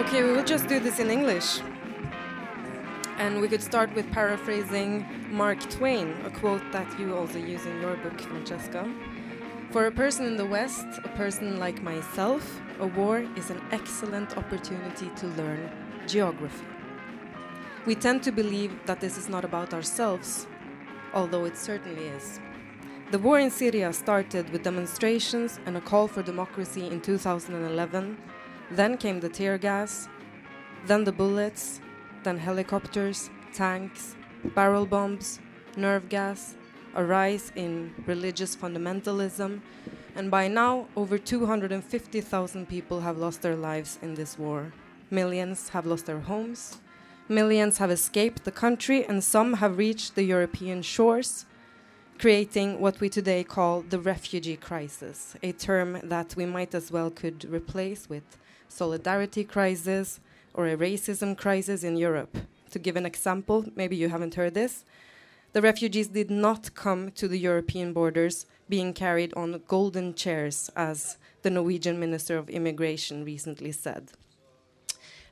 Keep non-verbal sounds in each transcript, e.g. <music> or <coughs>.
Okay, we will just do this in English. And we could start with paraphrasing Mark Twain, a quote that you also use in your book, Francesca. For a person in the West, a person like myself, a war is an excellent opportunity to learn geography. We tend to believe that this is not about ourselves, although it certainly is. The war in Syria started with demonstrations and a call for democracy in 2011. Then came the tear gas, then the bullets, then helicopters, tanks, barrel bombs, nerve gas, a rise in religious fundamentalism, and by now, over 250,000 people have lost their lives in this war. Millions have lost their homes, millions have escaped the country, and some have reached the European shores, creating what we today call the refugee crisis, a term that we might as well could replace with solidarity crisis or a racism crisis in Europe. To give an example, maybe you haven't heard this, the refugees did not come to the European borders being carried on golden chairs, as the Norwegian Minister of Immigration recently said.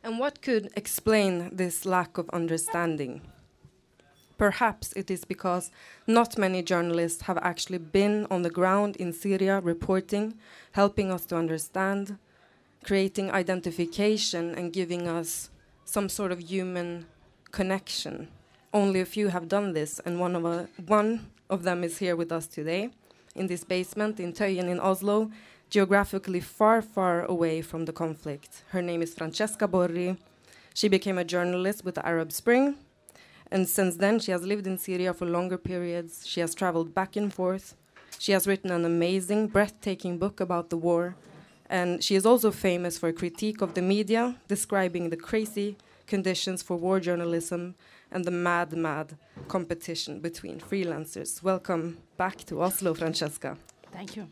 And what could explain this lack of understanding? Perhaps it is because not many journalists have actually been on the ground in Syria reporting, helping us to understand, creating identification, and giving us some sort of human connection. Only a few have done this, and one of, a, uh, one of them is here with us today in this basement in Tøyen in Oslo, geographically far, far away from the conflict. Her name is Francesca Borri. She became a journalist with the Arab Spring, and since then she has lived in Syria for longer periods. She has traveled back and forth. She has written an amazing, breathtaking book about the war, and she is also famous for a critique of the media, describing the crazy conditions for war journalism and the mad, mad competition between freelancers. Welcome back to Oslo, Francesca. Thank you.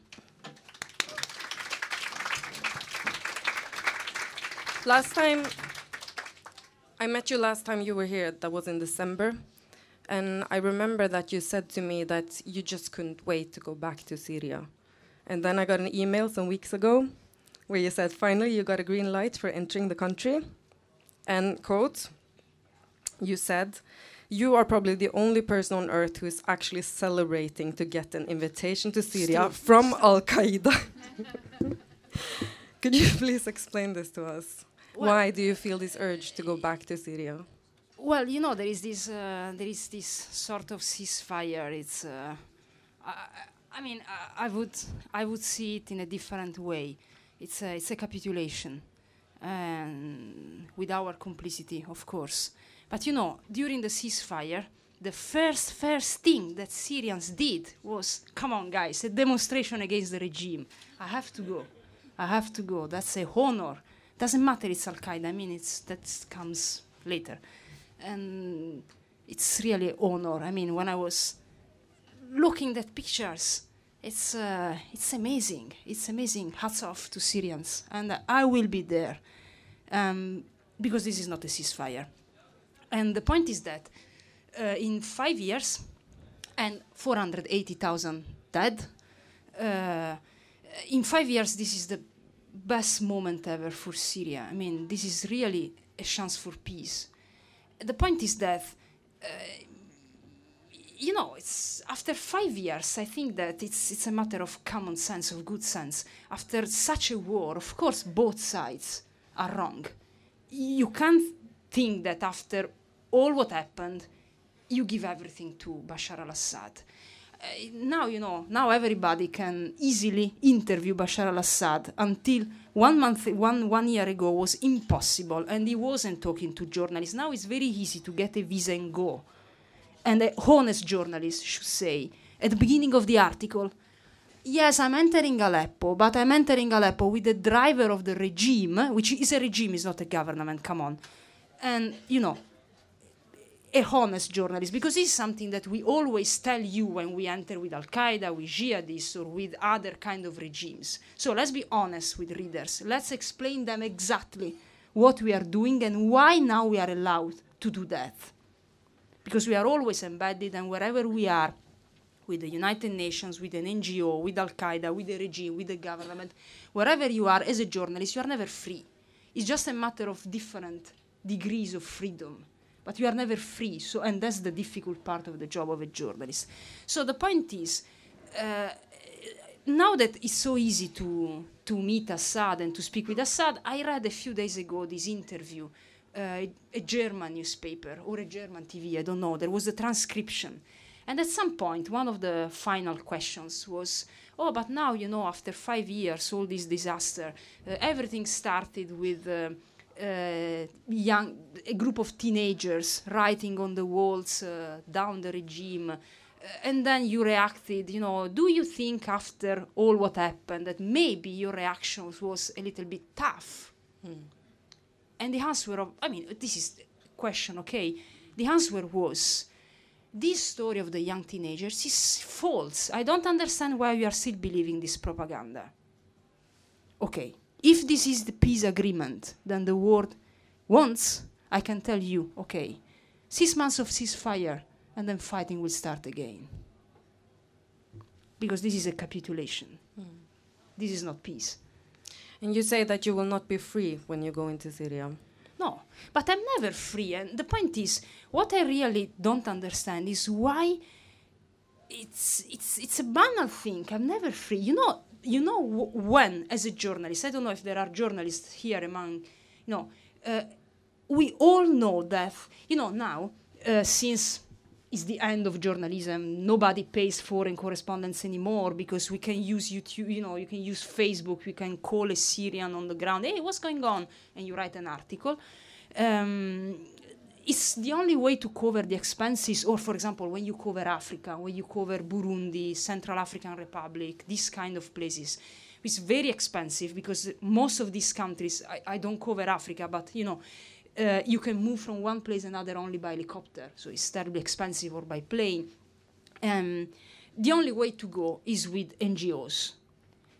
Last time I met you last time you were here, that was in December. And I remember that you said to me that you just couldn't wait to go back to Syria. And then I got an email some weeks ago where you said, finally, you got a green light for entering the country. And, quote, you said, you are probably the only person on earth who is actually celebrating to get an invitation to Syria from Al Qaeda. <laughs> Could you please explain this to us? Well Why do you feel this urge to go back to Syria? Well, you know, there is this, uh, there is this sort of ceasefire. It's, uh, I, I, mean, I, I, would, I would see it in a different way. It's a, it's a capitulation, and with our complicity, of course. But you know, during the ceasefire, the first first thing that Syrians did was, come on, guys, a demonstration against the regime. I have to go. I have to go. That's a honor. Doesn't matter. It's Al Qaeda. I mean, it's that comes later, and it's really honor. I mean, when I was looking at pictures, it's uh, it's amazing. It's amazing. Hats off to Syrians, and uh, I will be there um, because this is not a ceasefire. And the point is that uh, in five years and 480,000 dead, uh, in five years, this is the best moment ever for Syria. I mean, this is really a chance for peace. The point is that, uh, you know, it's after five years. I think that it's it's a matter of common sense, of good sense. After such a war, of course, both sides are wrong. You can't think that after all what happened, you give everything to Bashar al-Assad. Uh, Eh, now you know. Now everybody can easily interview Bashar al-Assad. Until one month, one one year ago, was impossible, and he wasn't talking to journalists. Now it's very easy to get a visa and go. And a honest journalist should say at the beginning of the article, yes, I'm entering Aleppo, but I'm entering Aleppo with the driver of the regime, which is a regime, is not a government. Come on, and you know a honest journalist because is something that we always tell you when we enter with Al Qaeda, with jihadists, or with other kind of regimes. So let's be honest with readers. Let's explain them exactly what we are doing and why now we are allowed to do that. because we are always embedded, and wherever we are, with the United Nations, with an NGO, with Al Qaeda, with the regime, with the government, wherever you are as a journalist, you are never free. It's just a matter of different degrees of freedom. But you are never free. So, and that's the difficult part of the job of a journalist. So the point is, uh, now that it's so easy to to meet Assad and to speak with Assad, I read a few days ago this interview, uh, a German newspaper or a German TV, I don't know. There was a transcription. And at some point, one of the final questions was, oh, but now, you know, after five years, all this disaster, uh, everything started with uh, uh, young, a group of teenagers writing on the walls uh, down the regime. Uh, and then you reacted, you know, do you think after all what happened that maybe your reaction was a little bit tough? Mm. And the answer of, I mean, this is the question, okay? The answer was, this story of the young teenagers is false. I don't understand why you are still believing this propaganda. Okay, if this is the peace agreement, then the world wants, I can tell you, okay, six months of ceasefire and then fighting will start again. Because this is a capitulation. Mm. This is not peace. And you say that you will not be free when you go into Syria. No, but I'm never free. And the point is, what I really don't understand is why it's it's it's a banal thing. I'm never free. You know, you know when as a journalist. I don't know if there are journalists here among, you know, uh, we all know that you know now uh, since it's the end of journalism. Nobody pays foreign correspondence anymore because we can use YouTube, you know, you can use Facebook, we can call a Syrian on the ground, hey, what's going on? And you write an article. Um, it's the only way to cover the expenses, or for example, when you cover Africa, when you cover Burundi, Central African Republic, these kind of places. It's very expensive because most of these countries, I, I don't cover Africa, but you know, uh, you can move from one place another only by helicopter, so it's terribly expensive, or by plane. Um, the only way to go is with NGOs.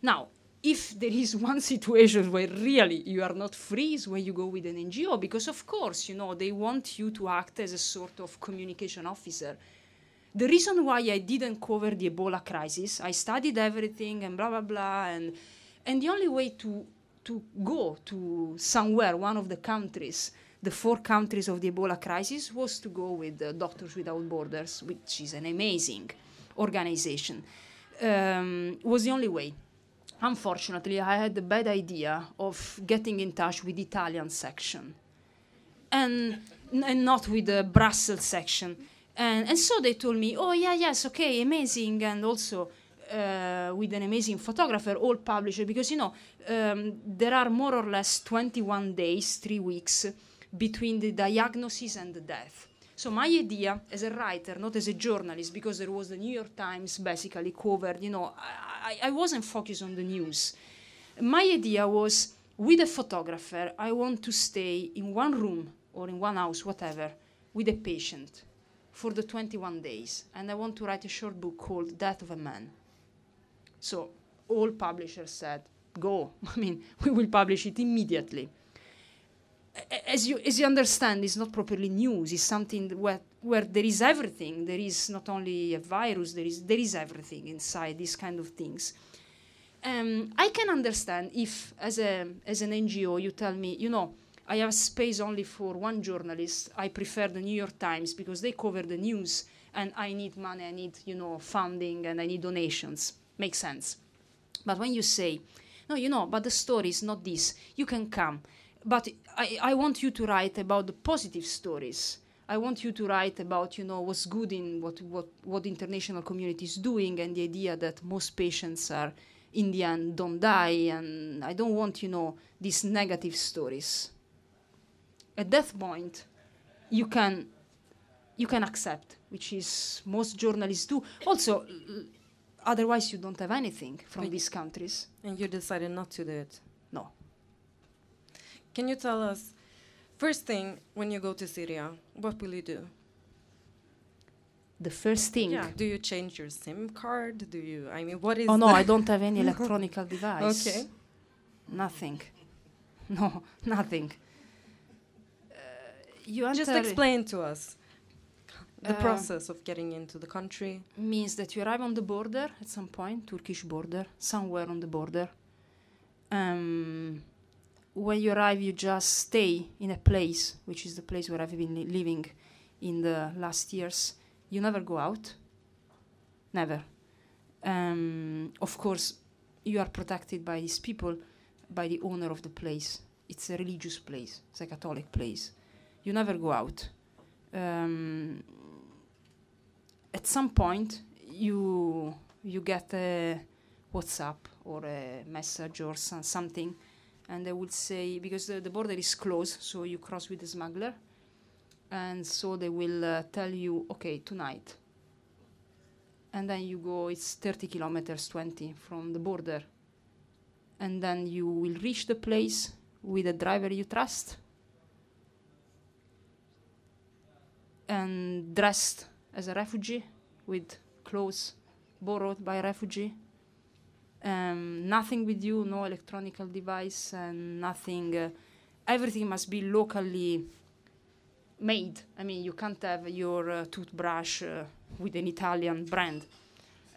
Now, if there is <laughs> one situation where really you are not free is when you go with an NGO, because of course, you know, they want you to act as a sort of communication officer. The reason why I didn't cover the Ebola crisis, I studied everything and blah blah blah, and and the only way to to go to somewhere, one of the countries, the four countries of the Ebola crisis, was to go with uh, Doctors Without Borders, which is an amazing organization. Um, was the only way. Unfortunately, I had the bad idea of getting in touch with the Italian section, and and not with the Brussels section. And, and so they told me, oh yeah, yes, okay, amazing, and also uh, with an amazing photographer, all published, because you know um, there are more or less 21 days, three weeks between the diagnosis and the death. So my idea as a writer, not as a journalist, because there was the New York Times basically covered, you know, I wasn't focused on the news. My idea was with a photographer, I want to stay in one room or in one house, whatever, with a patient for the 21 days. And I want to write a short book called Death of a Man. So all publishers said, go. <laughs> I mean, we will publish it immediately. As you, as you understand, it's not properly news. It's something where, where there is everything. There is not only a virus, there is, there is everything inside these kind of things. Um, I can understand if, as, a, as an NGO, you tell me, you know, I have space only for one journalist. I prefer the New York Times because they cover the news and I need money, I need, you know, funding and I need donations. Makes sense. But when you say, no, you know, but the story is not this, you can come. But I, I want you to write about the positive stories. I want you to write about, you know, what's good in what, what, what the international community is doing and the idea that most patients are, in the end, don't die. And I don't want, you know, these negative stories at that point you can you can accept which is most journalists do also otherwise you don't have anything from But- these countries And you decided not to do it. no Can you tell us, first thing, when you go to Syria, what will you do? the first thing Yeah. Do you change your SIM card? Do you, I mean, what is oh no i don't have any <laughs> electronic device Okay. nothing <laughs> no nothing uh, you Just explain to us. The Uh, process of getting into the country. means that you arrive on the border at some point, Turkish border, somewhere on the border. Um, when you arrive, you just stay in a place, which is the place where I've been li- living in the last years. You never go out, never. Um, of course, you are protected by these people, by the owner of the place. It's a religious place, it's a Catholic place. You never go out. Um, at some point you you get a WhatsApp or a message or some, something, and they would say because the, the border is closed, so you cross with the smuggler, and so they will uh, tell you, okay, tonight. And then you go, it's 30 kilometers, 20 from the border. And then you will reach the place with a driver you trust and dressed as a refugee with clothes borrowed by a refugee. Um, nothing with you, no electronic device, and nothing. Uh, everything must be locally made. I mean, you can't have your uh, toothbrush uh, with an Italian brand.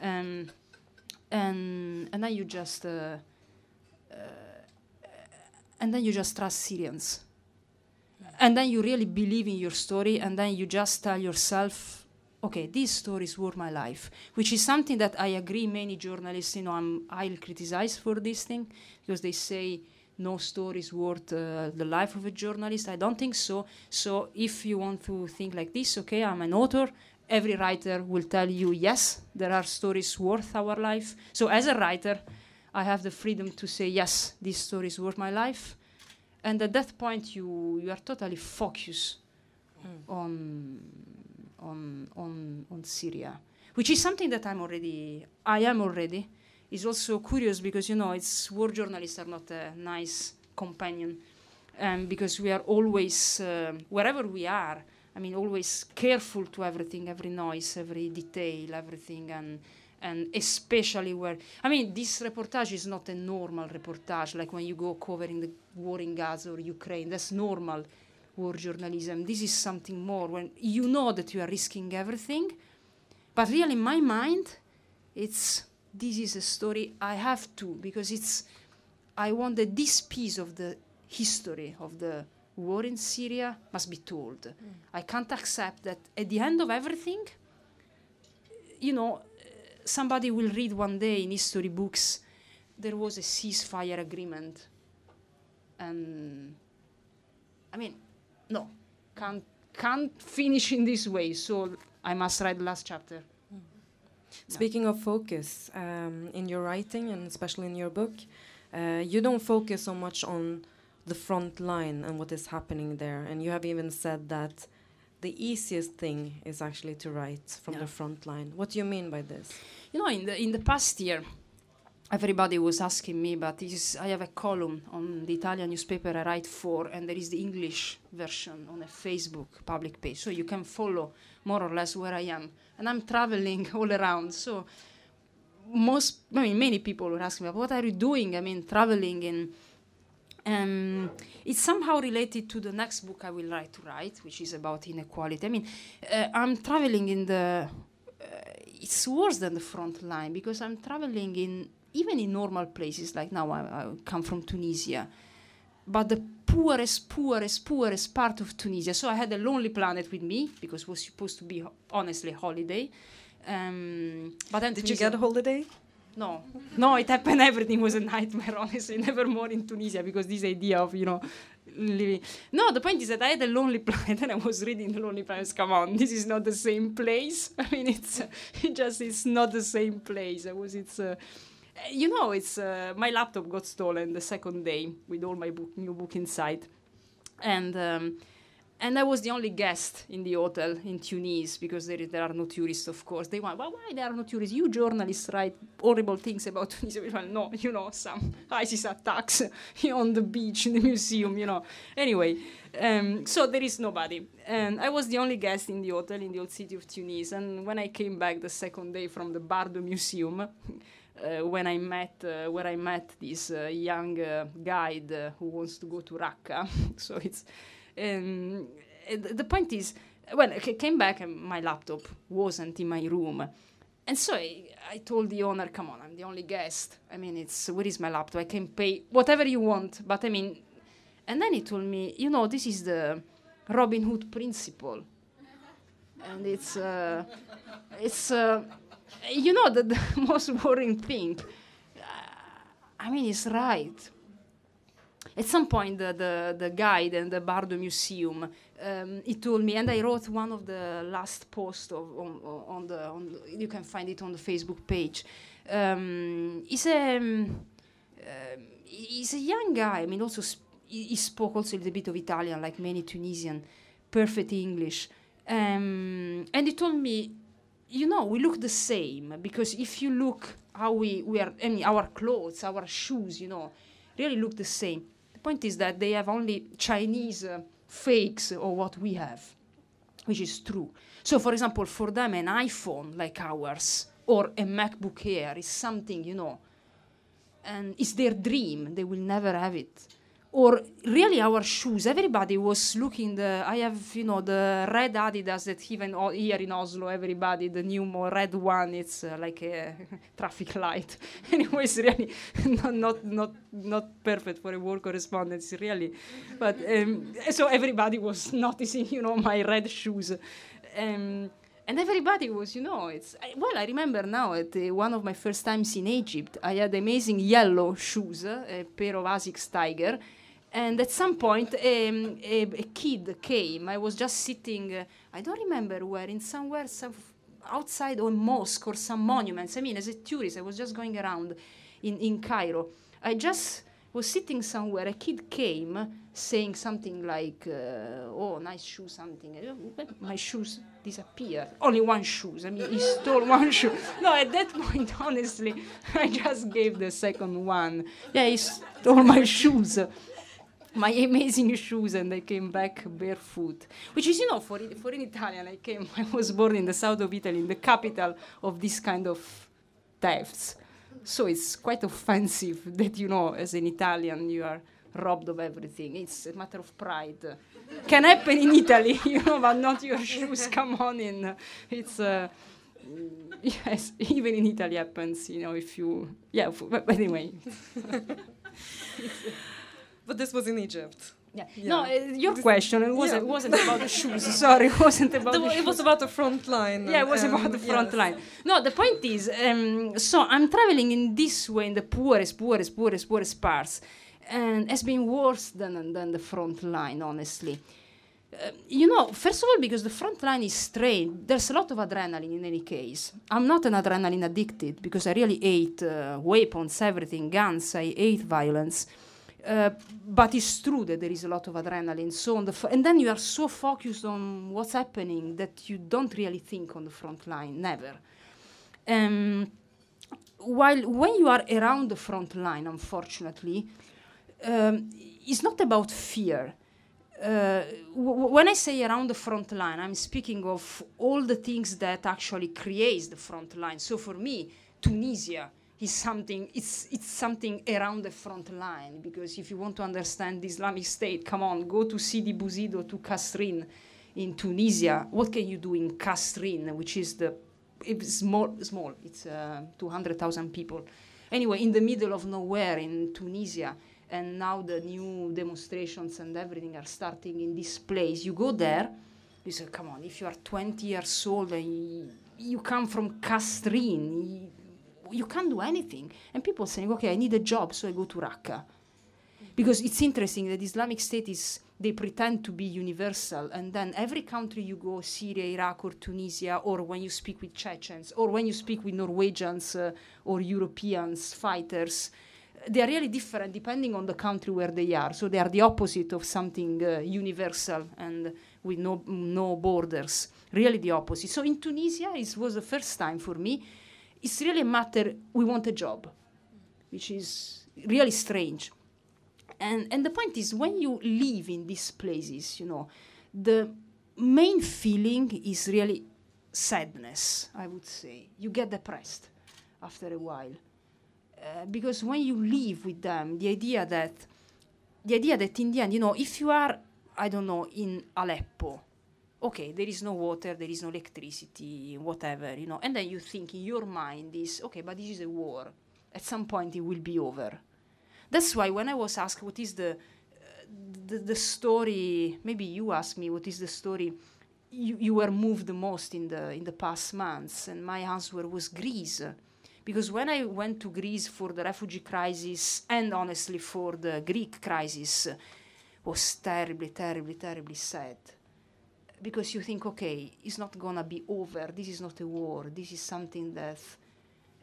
Um, and and then you just uh, uh, and then you just trust Syrians and then you really believe in your story and then you just tell yourself okay these stories were my life which is something that i agree many journalists you know i'm i'll criticize for this thing because they say no story is worth uh, the life of a journalist. I don't think so. So if you want to think like this okay i'm an author every writer will tell you yes there are stories worth our life. So as a writer i have the freedom to say yes these stories worth my life. And at that point you you are totally focused on on on on Syria, which is something that I'm already I am already. Is also curious because you know it's war journalists are not a nice companion, um, because we are always um wherever we are. I mean, always careful to everything, every noise, every detail, everything, and and especially where I mean, this reportage is not a normal reportage like when you go covering the war in Gaza or Ukraine. That's normal war journalism. This is something more when you know that you are risking everything. But really, in my mind, it's this is a story I have to because it's I want that this piece of the history of the war in Syria must be told. Mm. I can't accept that at the end of everything, you know, somebody will read one day in history books there was a ceasefire agreement and i mean no can't can't finish in this way so i must write the last chapter Speaking of focus, um, in your writing and especially in your book, uh, you don't focus so much on the front line and what is happening there. And you have even said that the easiest thing is actually to write from Yeah. the front line. What do you mean by this? you know in the in the past year everybody was asking me but is, i have a column on the italian newspaper i write for and there is the english version on a facebook public page so you can follow more or less where i am and i'm traveling <laughs> all around so most i mean many people were asking me what are you doing i mean traveling and um, it's somehow related to the next book I will write to write, which is about inequality. I mean, uh, I'm traveling in the. Uh, it's worse than the front line because I'm traveling in even in normal places like now. I, I come from Tunisia, but the poorest, poorest, poorest part of Tunisia. So I had a lonely planet with me because it was supposed to be ho- honestly holiday. Um, but then Did you get a holiday? no, no, it happened. Everything was a nightmare, <laughs> honestly. Never more in Tunisia because this idea of, you know, living. No, the point is that I had a lonely <laughs> planet and I was reading the Lonely Planets. Come on, this is not the same place. <laughs> I mean, it's uh, it just it's not the same place. I was it's. Uh, you know, it's uh, my laptop got stolen the second day with all my book, new book inside, and um, and I was the only guest in the hotel in Tunis because there, there are no tourists, of course. They want, well, why there are no tourists? You journalists write horrible things about Tunisia. <laughs> Well, no, you know, some ISIS attacks <laughs> on the beach, in the museum, you know. Anyway, um, so there is nobody. And I was the only guest in the hotel in the old city of Tunis. And when I came back the second day from the Bardo Museum, uh, when I met, uh, where I met this uh, young uh, guide uh, who wants to go to Raqqa. <laughs> so it's, um, the point is, when I came back, and my laptop wasn't in my room. And so I, I, told the owner, come on, I'm the only guest. I mean, it's where is my laptop? I can pay whatever you want. But I mean, and then he told me, you know, this is the Robin Hood principle. And it's, uh, it's you know, the, the <laughs> most worrying thing. Uh, I mean, it's right. At some point, the, the, the guide and the Bardo Museum um, he told me, and I wrote one of the last posts of, on, on, the, on the, you can find it on the Facebook page. Um, he's a um, uh, he's a young guy. I mean, also sp- he, spoke also a little bit of Italian, like many Tunisian, perfect English. Um, and he told me, you know, we look the same because if you look how we, we are, I mean, our clothes, our shoes, you know, really look the same. The point is that they have only Chinese. Uh, fakes or what we have, which is true. So, for example, for them, an iPhone like ours or a MacBook Air is something, you know, and it's their dream. They will never have it or really our shoes. Everybody was looking. The I have you know the red Adidas that even here in Oslo, everybody the new more red one. It's uh, like a <laughs> traffic light. <laughs> Anyways, really <laughs> not not not not perfect for a war correspondence, really. But um, so everybody was noticing, you know, my red shoes. Um, and everybody was, you know, it's I, well. I remember now at uh, one of my first times in Egypt, I had amazing yellow shoes, uh, a pair of Asics Tiger, and at some point, um, a, a, kid came. I was just sitting, uh, I don't remember where, in somewhere some outside a mosque or some monuments. I mean, as a tourist, I was just going around in, in Cairo. I just was sitting somewhere. A kid came saying something like, uh, "Oh, nice shoe, something." My shoes disappeared. Only one shoes. I mean, he stole <laughs> one shoe. No, at that point, honestly, <laughs> I just gave the second one. Yeah, he stole my <laughs> shoes my amazing shoes and I came back barefoot. Which is, you know, for, for an Italian, I came, <laughs> I was born in the south of Italy, in the capital of this kind of thefts. So it's quite offensive <laughs> that, you know, as an Italian, you are robbed of everything. It's a matter of pride. Can happen in Italy, <laughs> you know, but not your shoes. Come on in. It's. Uh, yes, even in Italy happens, you know, if you. Yeah, but anyway. But this was in Egypt. Yeah. yeah. No, uh, your this question it wasn't, yeah. wasn't about the shoes. <laughs> Sorry, it wasn't about the, the It was about the front line. Yeah, it was um, about the front yes. line. No, the point is, um, so I'm traveling in this way in the poorest, poorest, poorest, poorest parts, and it's been worse than than the front line, honestly. Uh, you know, first of all, because the front line is strained, there's a lot of adrenaline in any case. I'm not an adrenaline addicted because I really hate uh, weapons, everything, guns, I hate violence. Uh, but it's true that there is a lot of adrenaline. So on the and then you are so focused on what's happening that you don't really think on the front line. Never. Um, while when you are around the front line, unfortunately, um, it's not about fear. Uh, when I say around the front line, I'm speaking of all the things that actually creates the front line. So for me, Tunisia is something it's it's something around the front line because if you want to understand the Islamic State, come on, go to Sidi Bouzid to Kasserine in Tunisia. What can you do in Kasserine, which is the it's small small, it's uh, 200,000 people. Anyway, in the middle of nowhere in Tunisia, and now the new demonstrations and everything are starting in this place. You go there, you say, come on, if you are 20 years old and you, you come from Kasserine, you can't do anything. And people saying, okay, I need a job, so I go to Raqqa. Because it's interesting that Islamic State is, they pretend to be universal. And then every country you go, Syria, Iraq, or Tunisia, or when you speak with Chechens, or when you speak with Norwegians uh, or Europeans, fighters, they are really different depending on the country where they are. So they are the opposite of something uh, universal and with no, no borders. Really the opposite. So in Tunisia, it was the first time for me it's really a matter we want a job, which is really strange. And, and the point is, when you live in these places, you know, the main feeling is really sadness, I would say. You get depressed after a while. Uh, because when you live with them, the idea that the idea that in the end, you know, if you are, I don't know, in Aleppo, okay, there is no water, there is no electricity, whatever, you know. And then you think in your mind is, okay, but this is a war. At some point it will be over. That's why when I was asked what is the, uh, the, the story, maybe you asked me what is the story you, you were moved the most in the, in the past months, and my answer was Greece. Because when I went to Greece for the refugee crisis and honestly for the Greek crisis, was terribly, terribly, terribly sad because you think, okay, it's not gonna be over. This is not a war. This is something that.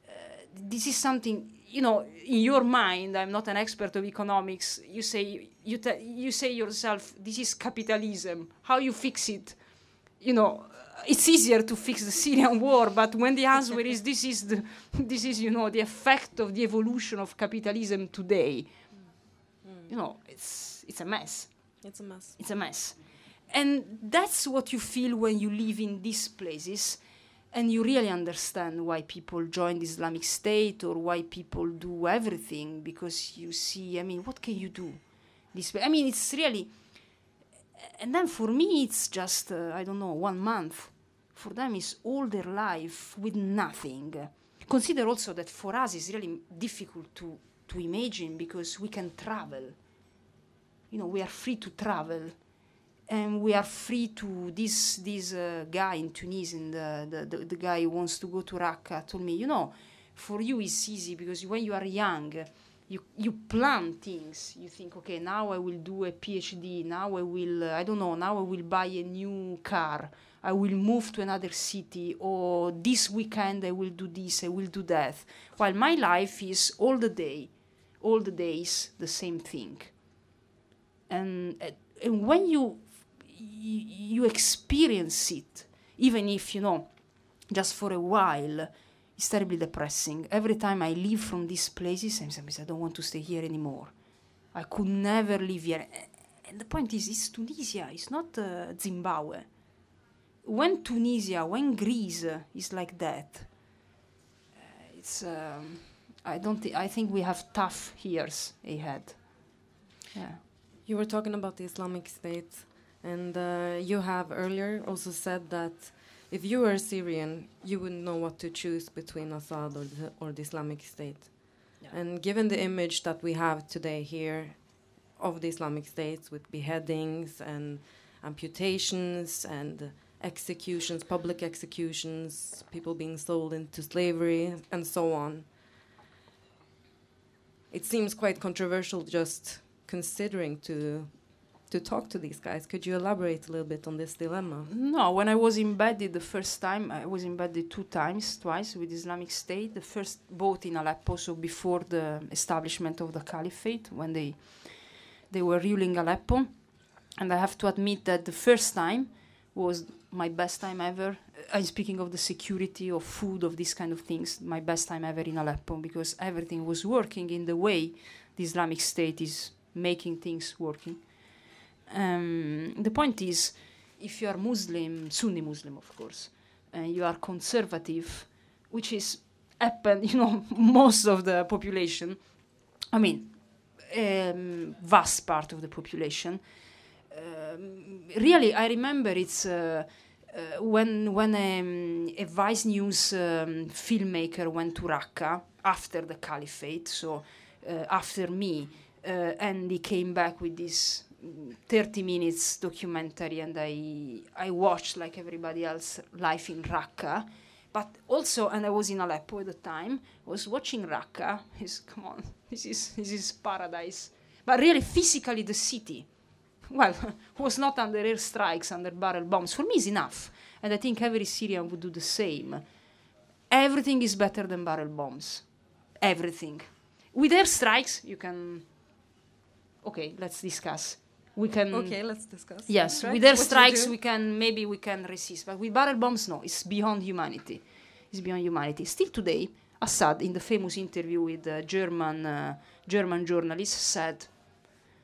Uh, this is something you know in your mind. I'm not an expert of economics. You say you te- you say yourself, this is capitalism. How you fix it? You know, it's easier to fix the Syrian <laughs> war, but when the answer is this is the <laughs> this is you know the effect of the evolution of capitalism today. Mm. You know, it's it's a mess. It's a mess. It's a mess. And that's what you feel when you live in these places and you really understand why people join the Islamic State or why people do everything because you see, I mean, what can you do? This, way? I mean, it's really, and then for me, it's just, uh, I don't know, one month. For them, it's all their life with nothing. Consider also that for us, it's really difficult to, to imagine because we can travel. You know, we are free to travel and we are free to this this uh, guy in Tunisia, the, the, the, guy who wants to go to Raqqa, told me, you know, for you it's easy because when you are young, you you plan things. You think, okay, now I will do a PhD. Now I will, uh, I don't know, now I will buy a new car. I will move to another city, or this weekend I will do this, I will do that. While my life is all the day, all the days the same thing. And, uh, and when you you experience it, even if, you know, just for a while, it's terribly depressing. Every time I leave from these places, I'm saying, I don't want to stay here anymore. I could never live here. And the point is, it's Tunisia, it's not uh, Zimbabwe. When Tunisia, when Greece is like that, uh, it's. Um, I don't. Th- I think we have tough years ahead. Yeah. You were talking about the Islamic State and uh, you have earlier also said that if you were Syrian, you wouldn't know what to choose between Assad or the, or the Islamic State. And given the image that we have today here of the Islamic State with beheadings and amputations and executions, public executions, people being sold into slavery, and so on, it seems quite controversial just considering to to talk to these guys. Could you elaborate a little bit on this dilemma? No, when I was embedded the first time, I was embedded two times, twice with Islamic State. The first both in Aleppo, so before the establishment of the caliphate, when they they were ruling Aleppo. And I have to admit that the first time was my best time ever. I'm speaking of the security of food, of these kind of things, my best time ever in Aleppo because everything was working in the way the Islamic State is making things working. Um, the point is, if you are Muslim, Sunni Muslim, of course, and you are conservative, which is happen, <laughs> you know, most of the population. I mean, um, vast part of the population. Um, really, I remember it's uh, uh, when when um, a Vice News um, filmmaker went to Raqqa after the caliphate, so uh, after me, uh, and he came back with this 30 minutes documentary and I I watched like everybody else life in Raqqa. But also and I was in Aleppo at the time was watching Raqqa. Is come on <laughs> this is this is paradise. But really physically the city well <laughs> was not under air strikes under barrel bombs. For me is enough. And I think every Syrian would do the same. Everything is better than barrel bombs. Everything. With air strikes you can okay let's discuss we can okay let's discuss. Yes with air strikes we can maybe we can resist but with barrel bombs no it's beyond humanity. It's beyond humanity. Still today assad in the famous interview with the german uh, german journalist said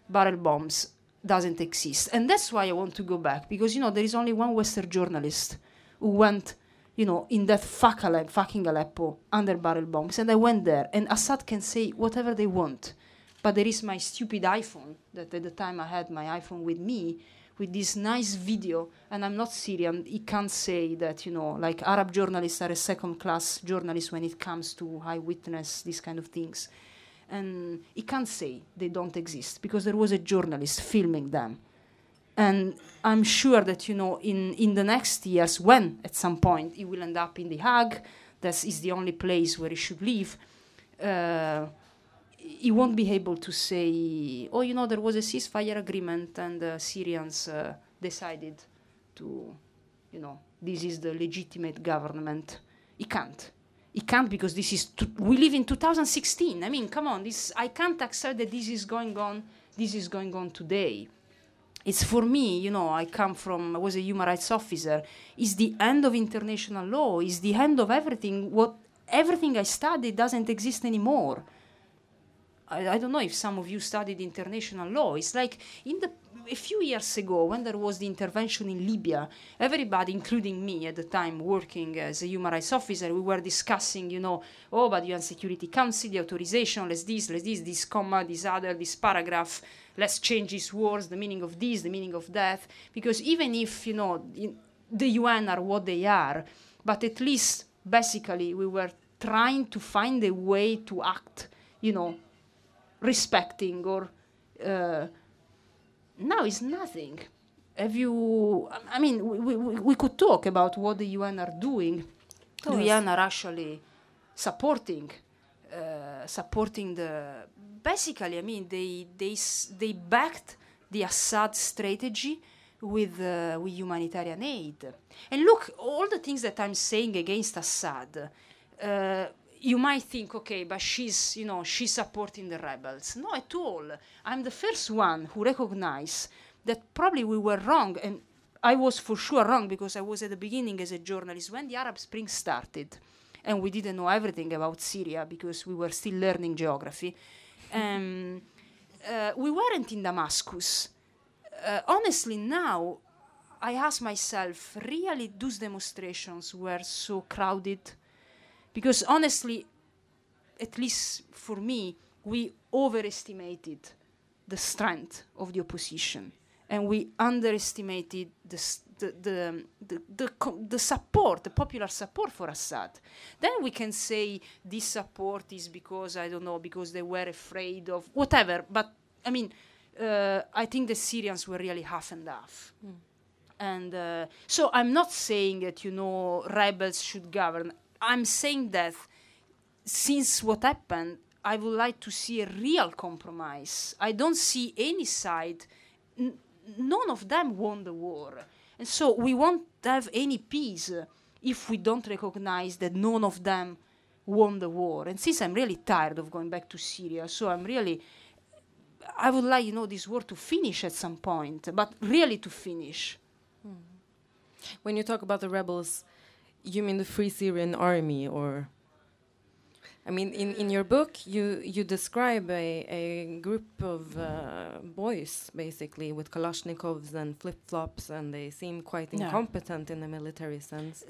barrel bombs doesn't exist. And that's why i want to go back because you know there is only one western journalist who went you know in that fuck Alep, fucking aleppo under barrel bombs and i went there and assad can say whatever they want but there is my stupid iPhone that at the time I had my iPhone with me, with this nice video, and I'm not Syrian, he can't say that, you know, like Arab journalists are a second class journalists when it comes to eyewitness, these kind of things. And he can't say they don't exist because there was a journalist filming them. And I'm sure that, you know, in, in the next years, when at some point he will end up in The Hague, that is the only place where he should live. Uh, he won't be able to say, oh, you know, there was a ceasefire agreement and the Syrians uh, decided to, you know, this is the legitimate government. He can't. He can't because this is, we live in 2016. I mean, come on, this, I can't accept that this is going on, this is going on today. It's for me, you know, I come from, I was a human rights officer. It's the end of international law. It's the end of everything. What, everything I studied doesn't exist anymore I, I, don't know if some of you studied international law. It's like in the a few years ago when there was the intervention in Libya, everybody, including me at the time working as a human rights officer, we were discussing, you know, oh, but UN Security Council, the authorization, let's this, let's this, this comma, this other, this paragraph, let's change these words, the meaning of this, the meaning of that, because even if, you know, the UN are what they are, but at least basically we were trying to find a way to act, you know, respecting or uh, now it's nothing. Have you? I mean, we, we, we could talk about what the UN are doing. The UN are actually supporting, uh, supporting the. Basically, I mean, they they they backed the Assad strategy with uh, with humanitarian aid. And look, all the things that I'm saying against Assad. Uh, you might think, okay, but she's, you know, she's supporting the rebels. No, at all. I'm the first one who recognize that probably we were wrong, and I was for sure wrong because I was at the beginning as a journalist when the Arab Spring started, and we didn't know everything about Syria because we were still learning geography. Um, uh, we weren't in Damascus. Uh, honestly, now I ask myself, really, those demonstrations were so crowded? Because honestly, at least for me, we overestimated the strength of the opposition and we underestimated the, the, the, the, the, the, support, the popular support for Assad. Then we can say this support is because, I don't know, because they were afraid of whatever. But I mean, uh, I think the Syrians were really half and half. Mm. And uh, so I'm not saying that, you know, rebels should govern. I'm saying that since what happened, I would like to see a real compromise. I don't see any side. N- none of them won the war. And so we won't have any peace if we don't recognize that none of them won the war. And since I'm really tired of going back to Syria, so I'm really, I would like, you know, this war to finish at some point, but really to finish. Hmm. When you talk about the rebels, you mean the Free Syrian Army, or? I mean, in, in your book, you you describe a, a group of uh, boys basically with Kalashnikovs and flip flops, and they seem quite incompetent in a military sense.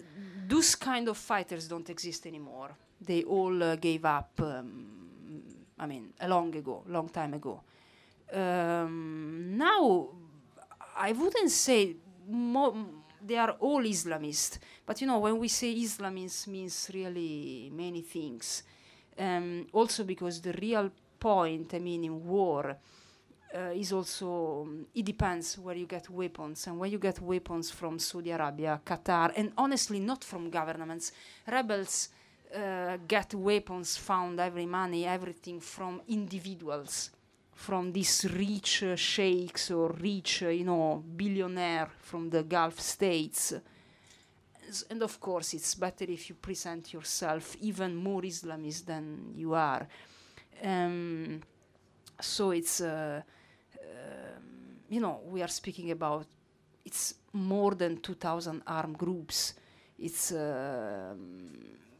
Those kind of fighters don't exist anymore. They all uh, gave up. Um, I mean, a long ago, long time ago. Um, now, I wouldn't say they are all Islamist. But you know, when we say Islamist means really many things. Um, also because the real point, I mean, in war, uh, is also um, it depends where you get weapons and where you get weapons from Saudi Arabia, Qatar, and honestly not from governments. Rebels uh, get weapons, found every money, everything from individuals from these rich uh, sheikhs or rich, uh, you know, billionaire from the Gulf states. And of course, it's better if you present yourself even more Islamist than you are. Um, so it's, uh, um, you know, we are speaking about it's more than 2,000 armed groups. It's, uh,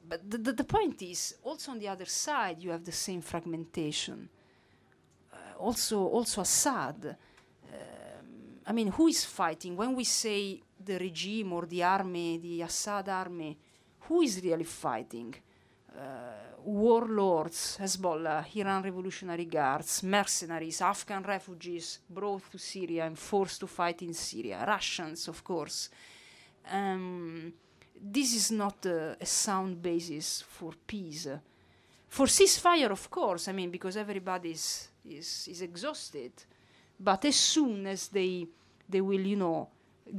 but the, the, the point is, also on the other side, you have the same fragmentation also also Assad. Um, I mean, who is fighting? When we say the regime or the army, the Assad army, who is really fighting? warlords, Hezbollah, Iran Revolutionary Guards, mercenaries, Afghan refugees brought to Syria and forced to fight in Syria, Russians, of course. Um, this is not a, a sound basis for peace. For ceasefire, of course, I mean, because everybody is, is, is exhausted. But as soon as they, they will, you know,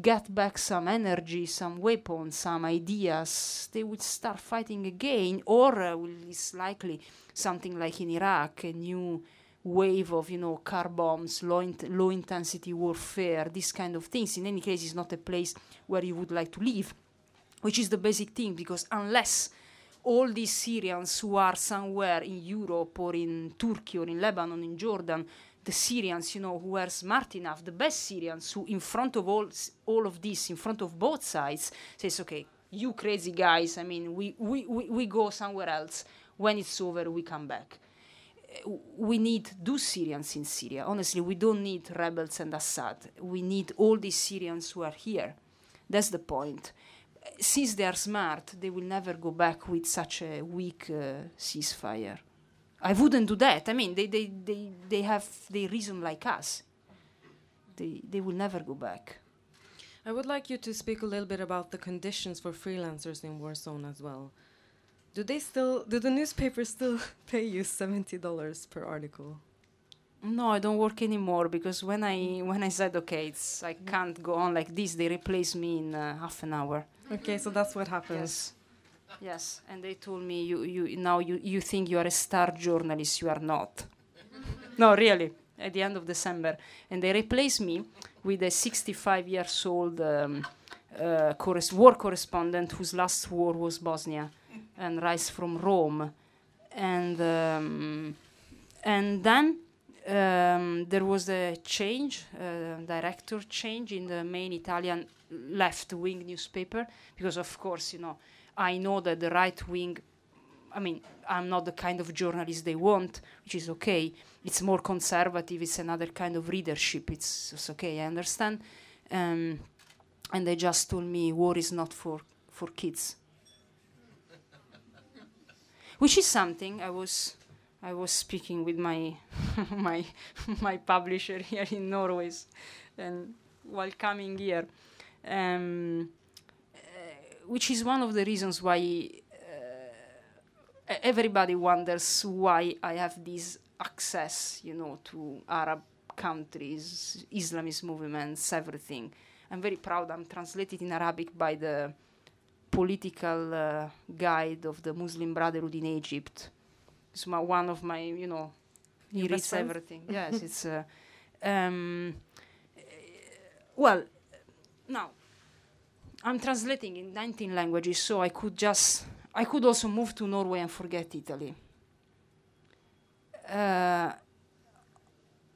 get back some energy, some weapons, some ideas, they would start fighting again, or uh, it's likely something like in Iraq, a new wave of you know car bombs, low, in- low intensity warfare, these kind of things. In any case, it's not a place where you would like to live, which is the basic thing because unless all these Syrians who are somewhere in Europe or in Turkey or in Lebanon, in Jordan, the Syrians, you know, who are smart enough, the best Syrians, who in front of all all of this, in front of both sides, says, okay, you crazy guys, I mean, we, we, we, we go somewhere else. When it's over, we come back. Uh, we need those Syrians in Syria. Honestly, we don't need rebels and Assad. We need all these Syrians who are here. That's the point. Since they are smart, they will never go back with such a weak uh, ceasefire. I wouldn't do that. I mean, they, they, they, they have their reason like us. They, they will never go back. I would like you to speak a little bit about the conditions for freelancers in Warzone as well. Do they still do the newspapers still <laughs> pay you seventy dollars per article? No, I don't work anymore because when I when I said okay, it's I can't go on like this, they replace me in uh, half an hour. Okay, so that's what happens. Yes. Yes, and they told me you you now you you think you are a star journalist, you are not. <laughs> no, really. At the end of December, and they replaced me with a 65 years old um, uh, war correspondent whose last war was Bosnia, and rise from Rome, and um, and then um, there was a change, uh, director change in the main Italian left-wing newspaper because, of course, you know I know that the right wing, I mean, I'm not the kind of journalist they want, which is okay. It's more conservative, it's another kind of readership, it's, it's okay, I understand. Um, and they just told me war is not for, for kids. <laughs> which is something I was I was speaking with my <laughs> my <laughs> my publisher here in Norway, and while coming here, um, which is one of the reasons why uh, everybody wonders why I have this access, you know, to Arab countries, Islamist movements, everything. I'm very proud. I'm translated in Arabic by the political uh, guide of the Muslim Brotherhood in Egypt. It's my, one of my, you know, he reads everything. <laughs> yes, it's. Uh, um, well, now I'm translating in 19 languages, so I could just, I could also move to Norway and forget Italy. Uh,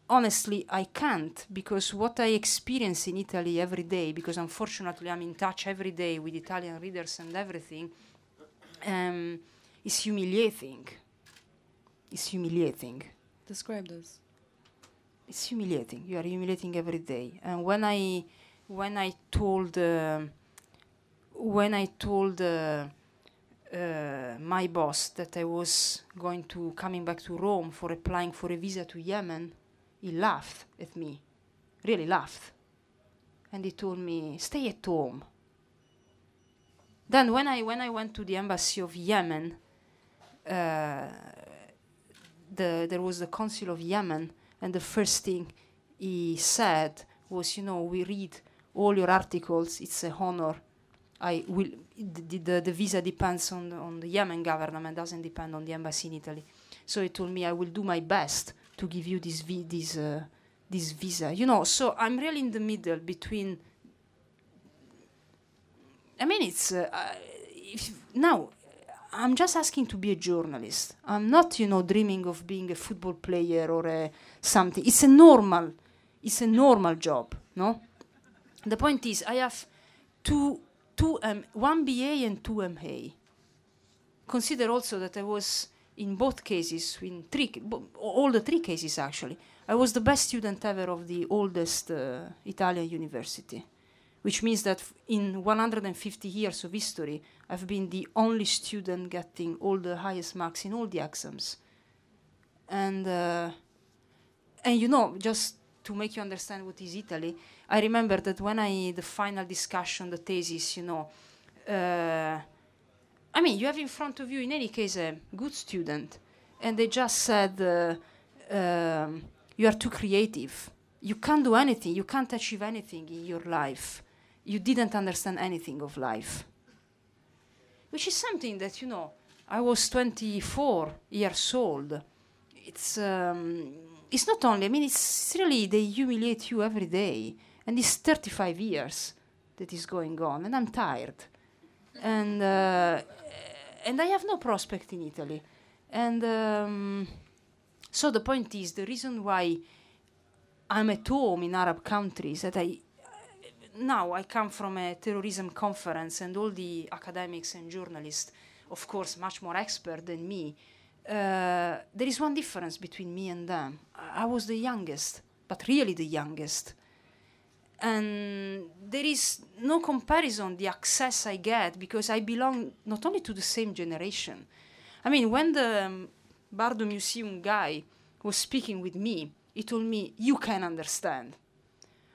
honestly, I can't because what I experience in Italy every day, because unfortunately I'm in touch every day with Italian readers and everything, um, is humiliating. It's humiliating. Describe this. It's humiliating. You are humiliating every day. And when I, when I told. Uh, when I told uh, uh, my boss that I was going to coming back to Rome for applying for a visa to Yemen, he laughed at me, really laughed, and he told me, "Stay at home." Then when I when I went to the embassy of Yemen, uh, the there was the consul of Yemen, and the first thing he said was, "You know, we read all your articles. It's a honor." I will. The, the, the, visa depends on the, on the Yemen government. Doesn't depend on the embassy in Italy. So he told me I will do my best to give you this vi- this uh, this visa. You know. So I'm really in the middle between. I mean, it's uh, if, now. I'm just asking to be a journalist. I'm not, you know, dreaming of being a football player or a something. It's a normal. It's a normal job. No. The point is, I have two two um, one BA and two MA. Consider also that I was in both cases, in three, all the three cases actually. I was the best student ever of the oldest uh, Italian university, which means that in 150 years of history, I've been the only student getting all the highest marks in all the exams. And uh, and you know, just to make you understand what is Italy, I remember that when I the final discussion, the thesis, you know, uh, I mean, you have in front of you, in any case, a good student, and they just said, uh, um, "You are too creative. You can't do anything. You can't achieve anything in your life. You didn't understand anything of life." Which is something that you know. I was 24 years old. It's um, it's not only. I mean, it's really they humiliate you every day, and it's 35 years that is going on, and I'm tired, and uh, and I have no prospect in Italy, and um, so the point is the reason why I'm at home in Arab countries that I now I come from a terrorism conference, and all the academics and journalists, of course, much more expert than me. Uh, there is one difference between me and them. I I was the youngest, but really the youngest. And there is no comparison the access I get because I belong not only to the same generation. I mean, when the um, Bardo Museum guy was speaking with me, he told me, You can understand.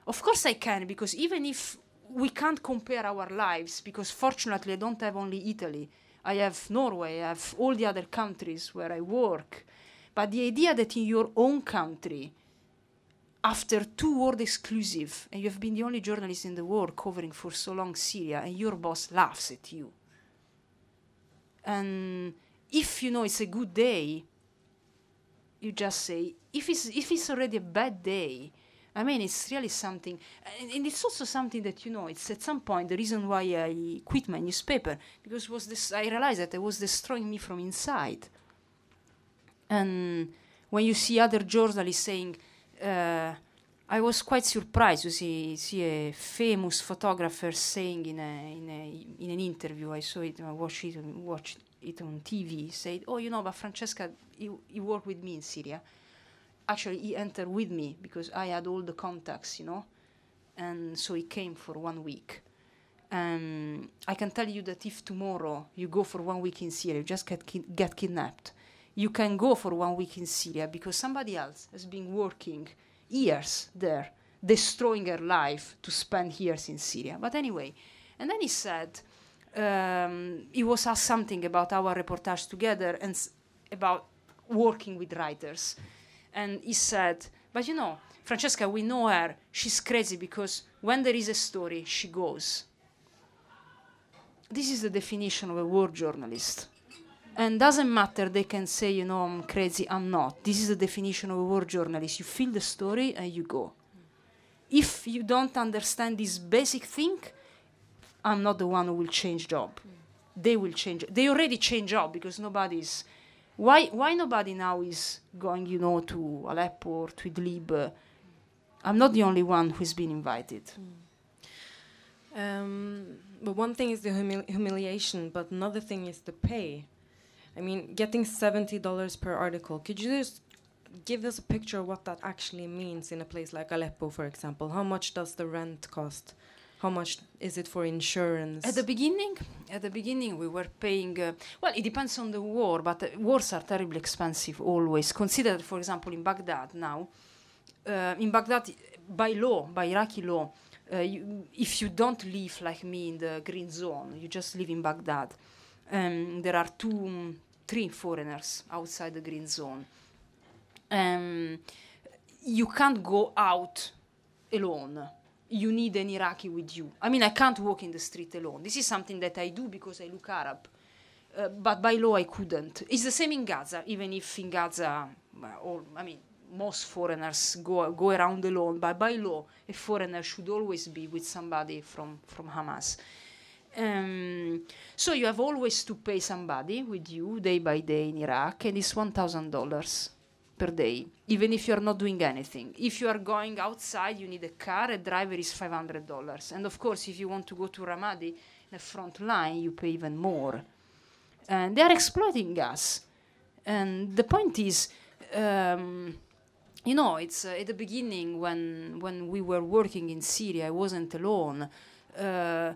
Of course I can, because even if we can't compare our lives, because fortunately I don't have only Italy, I have Norway, I have all the other countries where I work. But the idea that in your own country, after two world exclusive, and you have been the only journalist in the world covering for so long Syria, and your boss laughs at you. And if you know it's a good day, you just say, if it's, if it's already a bad day, I mean, it's really something, and, and it's also something that you know. It's at some point the reason why I quit my newspaper because was this. I realized that it was destroying me from inside. And when you see other journalists saying, uh, I was quite surprised to see, see a famous photographer saying in a, in a in an interview. I saw it. I watched it. Watched it on TV. Said, "Oh, you know, but Francesca, you worked with me in Syria." actually he entered with me because I had all the contacts, you know, and so he came for one week. Um, I can tell you that if tomorrow you go for one week in Syria, you just get ki- get kidnapped, you can go for one week in Syria because somebody else has been working years there, destroying her life to spend years in Syria. But anyway, and then he said um, he was asked something about our reportage together and about working with writers and he said, But you know, Francesca, we know her. She's crazy because when there is a story, she goes. This is the definition of a war journalist. And doesn't matter, they can say, you know, I'm crazy, I'm not. This is the definition of a war journalist. You feel the story and you go. If you don't understand this basic thing, I'm not the one who will change job. They will change. They already change job because nobody's why why nobody now is going you know to Aleppo or to Idlib I'm not the only one who's been invited Um, but one thing is the humil- humiliation, but another thing is the pay. I mean, getting seventy dollars per article. Could you just give us a picture of what that actually means in a place like Aleppo, for example? How much does the rent cost? How much is it for insurance? at the beginning at the beginning we were paying uh, well it depends on the war but uh, wars are terribly expensive always consider for example in Baghdad now uh, in Baghdad by law by Iraqi law uh, you, if you don't live like me in the green zone you just live in Baghdad um, there are two um, three foreigners outside the green zone um, you can't go out alone you need an Iraqi with you. I mean, I can't walk in the street alone. This is something that I do because I look Arab. Uh, but by law, I couldn't. It's the same in Gaza, even if in Gaza, uh, all, I mean, most foreigners go, go around alone. But by law, a foreigner should always be with somebody from, from Hamas. Um, so you have always to pay somebody with you day by day in Iraq, and it's $1,000 per day, even if you're not doing anything. If you are going outside, you need a car, a driver is $500. And of course, if you want to go to Ramadi, the front line, you pay even more. And they are exploiting us. And the point is, um, you know, it's uh, at the beginning when when we were working in Syria, I wasn't alone. uh,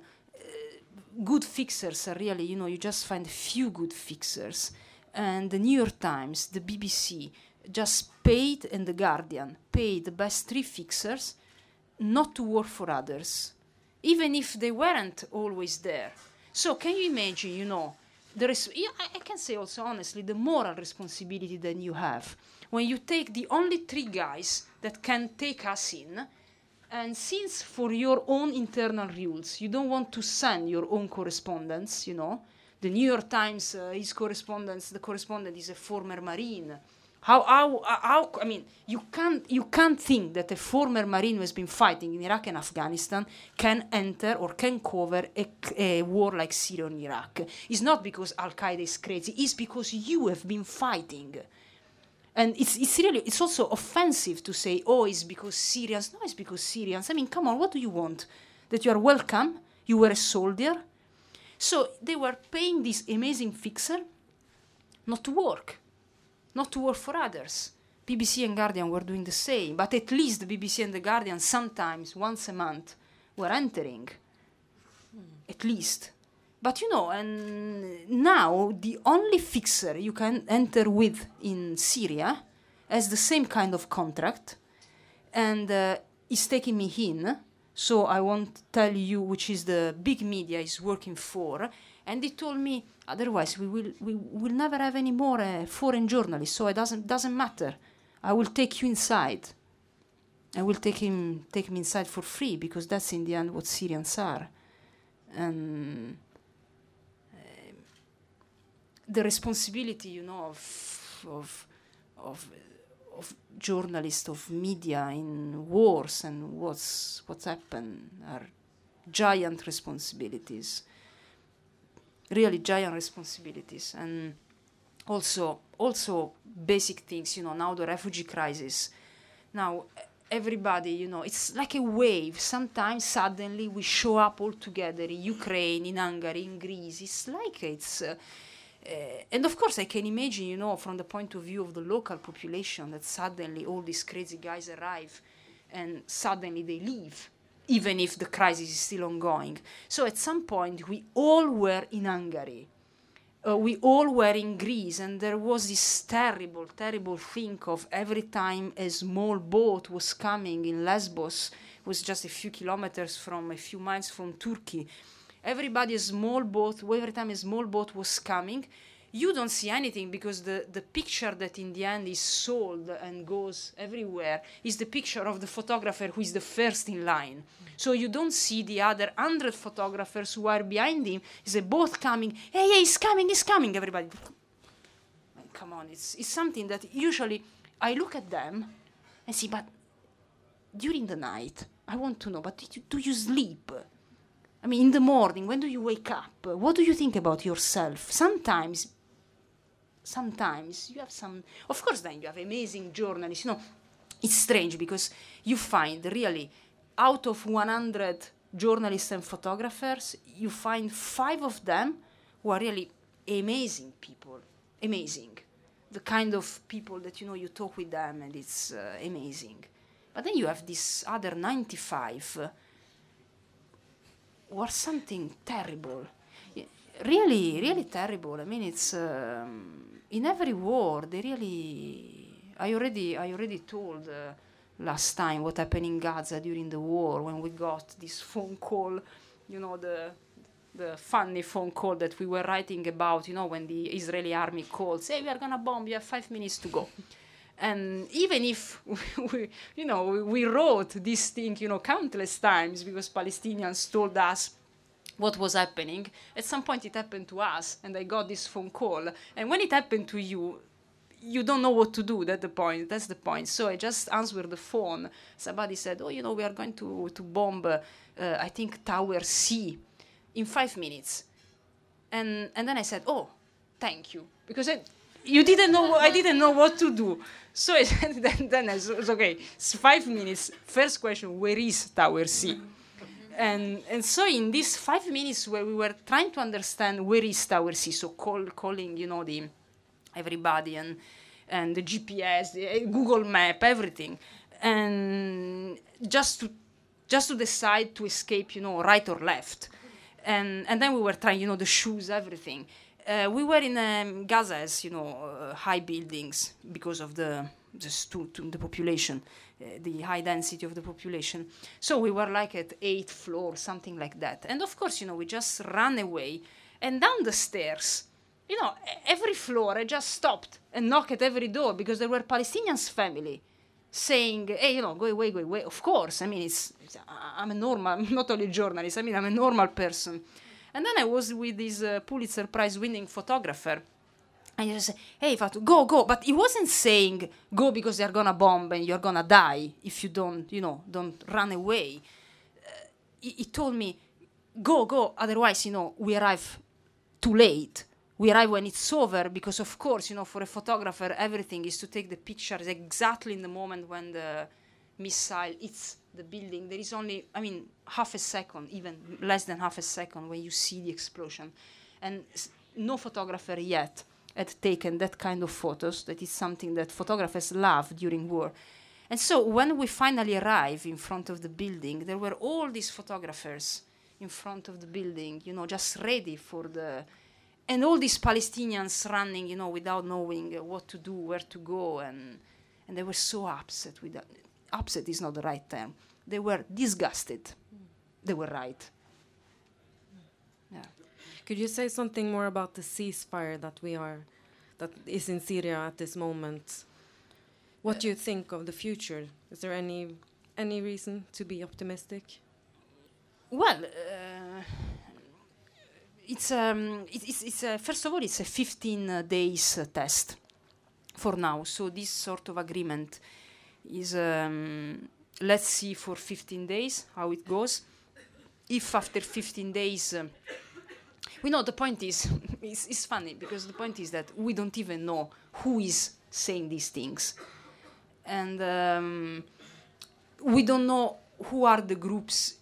good fixers are really, you know, you just find a few good fixers. And the New York Times, the BBC, just paid, and the Guardian paid the best three fixers not to work for others, even if they weren't always there. So can you imagine, you know, there is, I can say also honestly, the moral responsibility that you have when you take the only three guys that can take us in, and since for your own internal rules, you don't want to send your own correspondence, you know, the New York Times, uh, his correspondence, the correspondent is a former Marine. How, how, how, I mean, you can't, you can't think that a former Marine who has been fighting in Iraq and Afghanistan can enter or can cover a, a war like Syria and Iraq. It's not because Al Qaeda is crazy, it's because you have been fighting and it's, it's really it's also offensive to say oh it's because syrians. No it's because syrians. I mean come on what do you want? That you are welcome. You were a soldier. So they were paying this amazing fixer not to work not to work for others. Bbc and guardian were doing the same but at least the bbc and the guardian sometimes once a month were entering. At least but you know, and now the only fixer you can enter with in Syria has the same kind of contract, and uh, is taking me in. So I won't tell you which is the big media is working for. And he told me otherwise we will we will never have any more uh, foreign journalists. So it doesn't doesn't matter. I will take you inside. I will take him take him inside for free because that's in the end what Syrians are. And the responsibility, you know, of of of, of journalists, of media in wars and what's what's happened are giant responsibilities. Really giant responsibilities, and also also basic things. You know, now the refugee crisis. Now everybody, you know, it's like a wave. Sometimes suddenly we show up all together in Ukraine, in Hungary, in Greece. It's like it's. Uh, and of course, I can imagine, you know, from the point of view of the local population, that suddenly all these crazy guys arrive and suddenly they leave, even if the crisis is still ongoing. So at some point, we all were in Hungary. Uh, we all were in Greece, and there was this terrible, terrible thing of every time a small boat was coming in Lesbos, was just a few kilometers from, a few miles from Turkey everybody small boat every time a small boat was coming you don't see anything because the, the picture that in the end is sold and goes everywhere is the picture of the photographer who is the first in line. So you don't see the other hundred photographers who are behind him. Is a boat coming. Hey, hey he's coming he's coming everybody. Come on it's, it's something that usually i look at them and see but during the night i want to know but you, do you sleep I mean, in the morning, when do you wake up? What do you think about yourself? Sometimes, sometimes you have some. Of course, then you have amazing journalists. You know, it's strange because you find really out of 100 journalists and photographers, you find five of them who are really amazing people. Amazing. The kind of people that you know you talk with them and it's uh, amazing. But then you have this other 95 was something terrible. Really, really terrible. I mean, it's um, in every war. They really. I already, I already told uh, last time what happened in Gaza during the war when we got this phone call. You know the the funny phone call that we were writing about. You know when the Israeli army calls, "Hey, we are gonna bomb. You have five minutes to go." And even if <laughs> we, you know we, wrote this thing you know countless times because palestinians told us what was happening at some point it happened to us and i got this phone call. And when it happened to you you don't know what to do. That's the point that's the point. So i just answered the phone. Somebody said oh you know we are going to to bomb uh, i think tower c in five minutes. And and then i said oh thank you. Because I, you didn't know i didn't know what to do so <laughs> then, then it's, okay. It's five minutes. First question: Where is Tower C? And and so in these five minutes where we were trying to understand where is Tower C, so call, calling you know the everybody and and the GPS, the eh, Google Map, everything, and just to just to decide to escape, you know, right or left. And, and then we were trying, you know, the shoes, everything. Uh, we were in um, Gaza's, you know, uh, high buildings because of the, the, stu- the population, uh, the high density of the population. So we were like at eighth floor, something like that. And of course, you know, we just ran away and down the stairs. You know, every floor I just stopped and knocked at every door because there were Palestinians family saying, hey, you know, go away, go away. Of course, I mean, it's, it's I'm a normal, <laughs> not only journalist, I mean, I'm a normal person. And then I was with this uh, Pulitzer Prize winning photographer. And he said, hey, Fatu, go, go. But he wasn't saying, go because they're gonna bomb and you're gonna die if you don't, you know, don't run away. Uh, he, he told me, go, go, otherwise, you know, we arrive too late we arrive when it's over because of course you know for a photographer everything is to take the pictures exactly in the moment when the missile hits the building there is only i mean half a second even less than half a second when you see the explosion. And no photographer yet had taken that kind of photos. That is something that photographers love during war. And so when we finally arrive in front of the building there were all these photographers in front of the building you know just ready for the and all these Palestinians running, you know, without knowing what to do, where to go, and and they were so upset with that. Upset is not the right term. They were disgusted. Mm. They were right. Yeah. Could you say something more about the ceasefire that we are, that is in Syria at this moment? What uh, do you think of the future? Is there any any reason to be optimistic? Well. Uh, it's um, it's, it's uh, first of all it's a 15 uh, days uh, test for now. So this sort of agreement is um, let's see for 15 days how it goes. If after 15 days um, we know the point is <laughs> it's, it's funny because the point is that we don't even know who is saying these things and um, we don't know who are the groups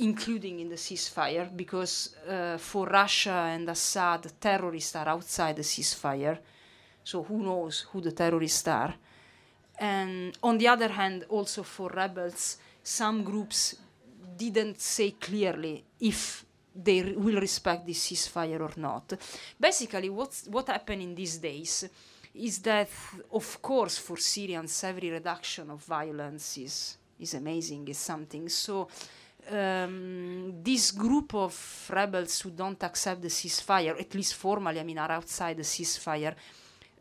including in the ceasefire, because uh, for Russia and Assad, terrorists are outside the ceasefire. So who knows who the terrorists are? And on the other hand, also for rebels, some groups didn't say clearly if they re- will respect this ceasefire or not. Basically, what's, what happened in these days is that, of course, for Syrians, every reduction of violence is, is amazing, is something. So um, this group of rebels who don't accept the ceasefire, at least formally, I mean, are outside the ceasefire,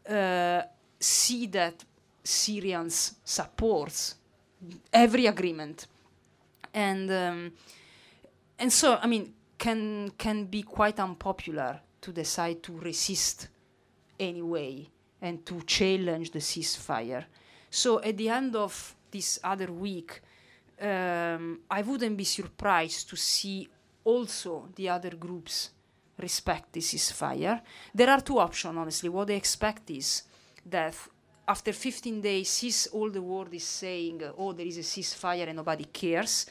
uh, see that Syrians supports every agreement, and um, and so I mean, can can be quite unpopular to decide to resist anyway and to challenge the ceasefire. So at the end of this other week, um, I wouldn't be surprised to see also the other groups respect this ceasefire. There are two options, honestly. What they expect is that after 15 days, since all the world is saying, oh, there is a ceasefire and nobody cares,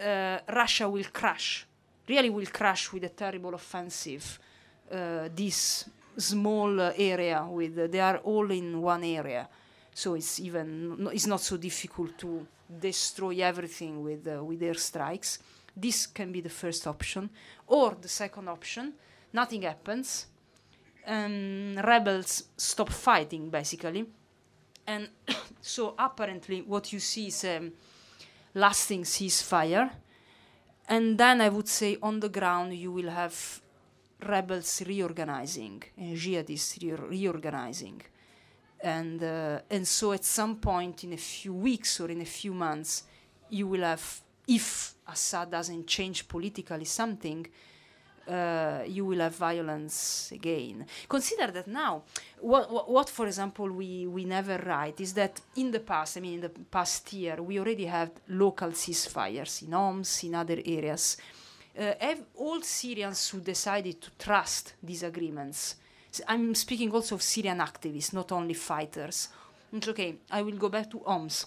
uh, Russia will crash, really will crash with a terrible offensive. Uh, this small uh, area with they are all in one area, so it's even it's not so difficult to destroy everything with uh, with airstrikes. This can be the first option, or the second option: nothing happens, and rebels stop fighting basically, and <coughs> so apparently what you see is a lasting ceasefire, and then I would say on the ground you will have rebels reorganizing and jihadists re- reorganizing. And uh, and so at some point in a few weeks or in a few months you will have if Assad doesn't change politically something uh, you will have violence again. Consider that now, what, what, what, for example, we, we never write is that in the past, I mean, in the past year, we already had local ceasefires in Homs, in other areas. Uh, all Syrians who decided to trust these agreements I'm speaking also of Syrian activists, not only fighters. It's okay, I will go back to Homs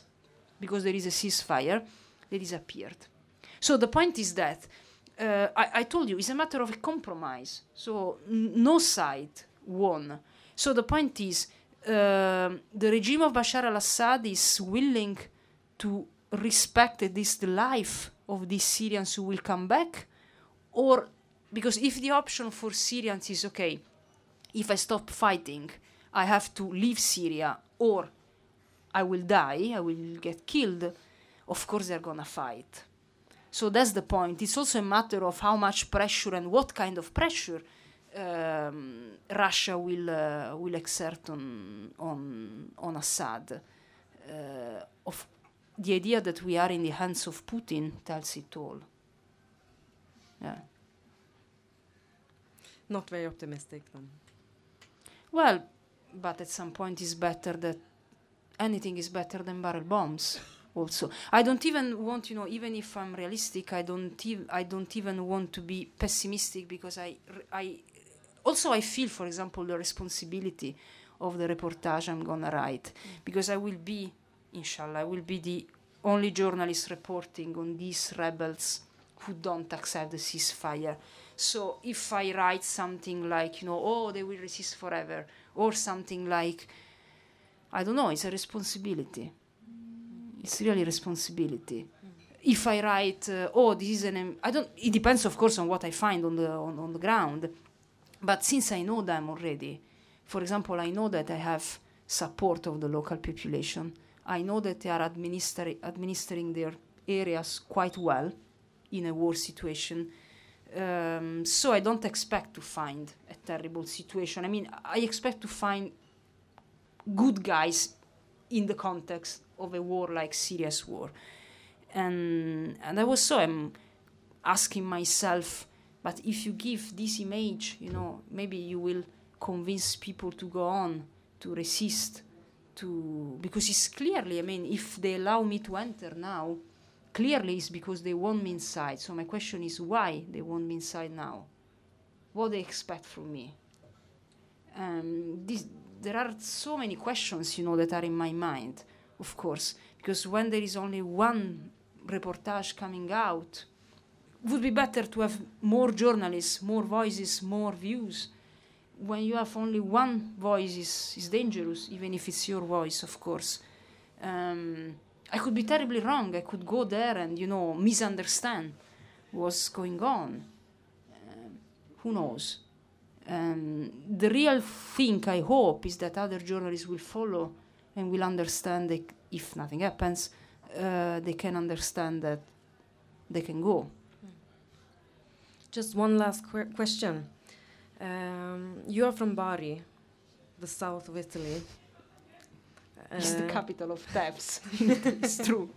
because there is a ceasefire. They disappeared. So the point is that uh, I, I, told you it's a matter of a compromise. So no side won. So the point is uh, the regime of Bashar al-Assad is willing to respect least the life of these Syrians who will come back, or because if the option for Syrians is okay, if I stop fighting, I have to leave Syria, or I will die, I will get killed, of course they're gonna fight. So that's the point. It's also a matter of how much pressure and what kind of pressure um, Russia will uh, will exert on on on Assad. Uh, of the idea that we are in the hands of Putin tells it all. Yeah. Not very optimistic then. Well, but at some point it's better that anything is better than barrel bombs. Also, I don't even want, you know, even if I'm realistic, I don't, ev- I don't even want to be pessimistic because I, I, also I feel, for example, the responsibility of the reportage I'm gonna write mm. because I will be, inshallah, I will be the only journalist reporting on these rebels who don't accept the ceasefire. So if I write something like, you know, oh, they will resist forever, or something like, I don't know, it's a responsibility. It's really responsibility. If I write, uh, oh, this is an, I don't. It depends, of course, on what I find on the on, on the ground. But since I know them already, for example, I know that I have support of the local population. I know that they are administer- administering their areas quite well in a war situation. Um, so I don't expect to find a terrible situation. I mean, I expect to find good guys in the context of a war like Syria's war. And and I was so I'm asking myself, but if you give this image, you know, maybe you will convince people to go on, to resist, to because it's clearly, I mean, if they allow me to enter now, clearly it's because they want me inside. So my question is why they want me inside now? What they expect from me? Um, this, there are so many questions, you know, that are in my mind, of course, because when there is only one reportage coming out, would be better to have more journalists, more voices, more views. When you have only one voice, is is dangerous, even if it's your voice, of course. Um, I could be terribly wrong. I could go there and you know misunderstand what's going on. Um, who knows? Um, the real thing I hope is that other journalists will follow and will understand that if nothing happens, uh, they can understand that they can go. Just one last que- question. Um, you are from Bari, the south of Italy. it's the Uh, capital of thefts. <laughs> it's true.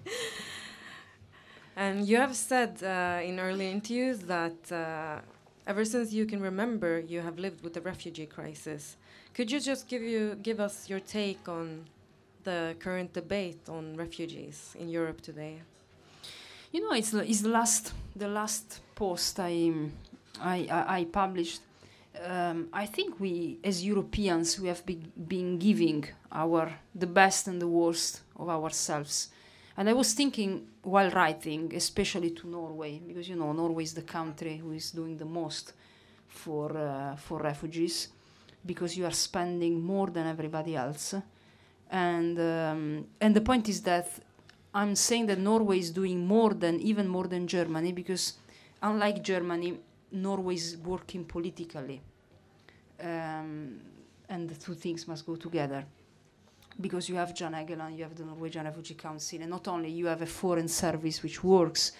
And you have said uh, in early interviews that uh, ever since you can remember, you have lived with the refugee crisis. Could you just give you give us your take on the current debate on refugees in Europe today? You know, it's the, it's the last the last post I I, I, I published. Um, I think we, as Europeans, we have be, been giving our the best and the worst of ourselves. And I was thinking while writing, especially to Norway, because you know Norway is the country who is doing the most for uh, for refugees, because you are spending more than everybody else. And um, and the point is that I'm saying that Norway is doing more than even more than Germany because unlike Germany, Norway is working politically, um, and the two things must go together. Because you have Jan Egeland, you have the Norwegian Refugee Council, and not only you have a foreign service which works.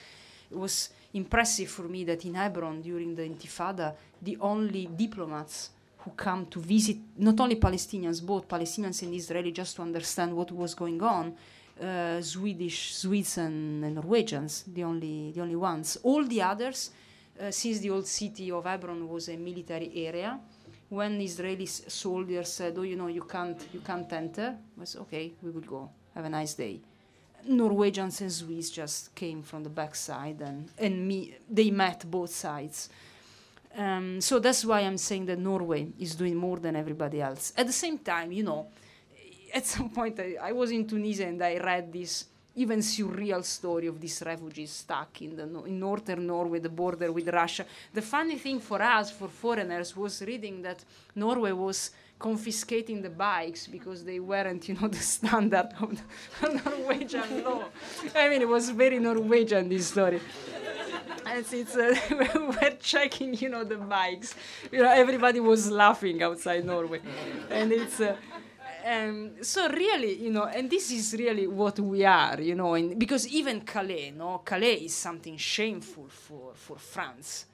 It was impressive for me that in Hebron during the Intifada, the only diplomats who come to visit not only Palestinians, both Palestinians and Israeli, just to understand what was going on, uh, Swedish, Swedes, and, and Norwegians, the only the only ones. All the others, uh, since the old city of Hebron was a military area, when Israeli soldiers said, "Oh, you know, you can't you can't enter," was okay. We will go. Have a nice day. Norwegians and Swedes just came from the backside and and me they met both sides. Um, so that's why I'm saying that Norway is doing more than everybody else. At the same time, you know, at some point I, I was in Tunisia and I read this even surreal story of these refugees stuck in the in northern Norway, the border with Russia. The funny thing for us, for foreigners, was reading that Norway was confiscating the bikes because they weren't, you know, <laughs> the standard of the <laughs> Norwegian law. I mean, it was very Norwegian this story. And it's uh, <laughs> we're checking, you know, the bikes. You know, everybody was laughing outside Norway, and it's. Uh, um, so really, you know, and this is really what we are, you know, because even Calais, no, Calais is something shameful for, for France.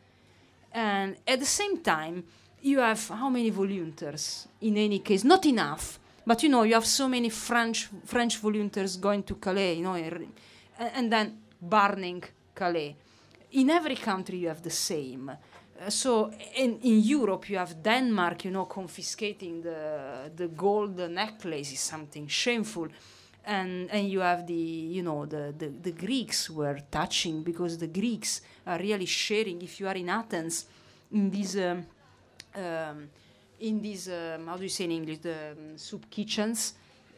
And at the same time, you have how many volunteers? In any case, not enough, but you know, you have so many French French volunteers going to Calais, you know, and, and then burning Calais. In every country, you have the same. Uh, so in, in Europe, you have Denmark, you know, confiscating the the gold necklace is something shameful, and and you have the you know the the, the Greeks were touching because the Greeks are really sharing. If you are in Athens, in these um, um, in these um, how do you say in English the um, soup kitchens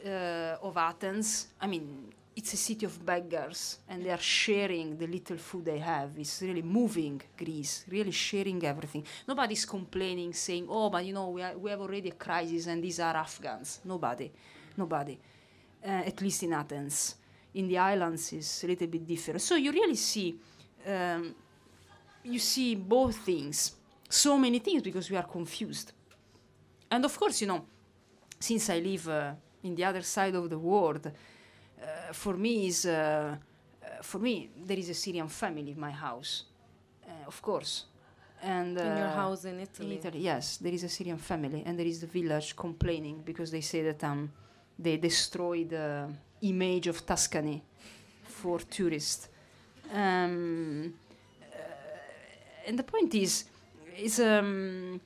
uh, of Athens, I mean it's a city of beggars and they are sharing the little food they have. It's really moving Greece, really sharing everything. Nobody's complaining, saying, oh, but you know, we, are, we have already a crisis and these are Afghans. Nobody, nobody, uh, at least in Athens. In the islands is a little bit different. So you really see, um, you see both things, so many things because we are confused. And of course, you know, since I live uh, in the other side of the world, uh, for me is uh, uh, for me there is a Syrian family in my house, of course. And in your house in Italy. In Italy, yes, there is a Syrian family, and there is the village complaining because they say that um, they destroy the image of Tuscany for tourists. Um, and the point is, is um,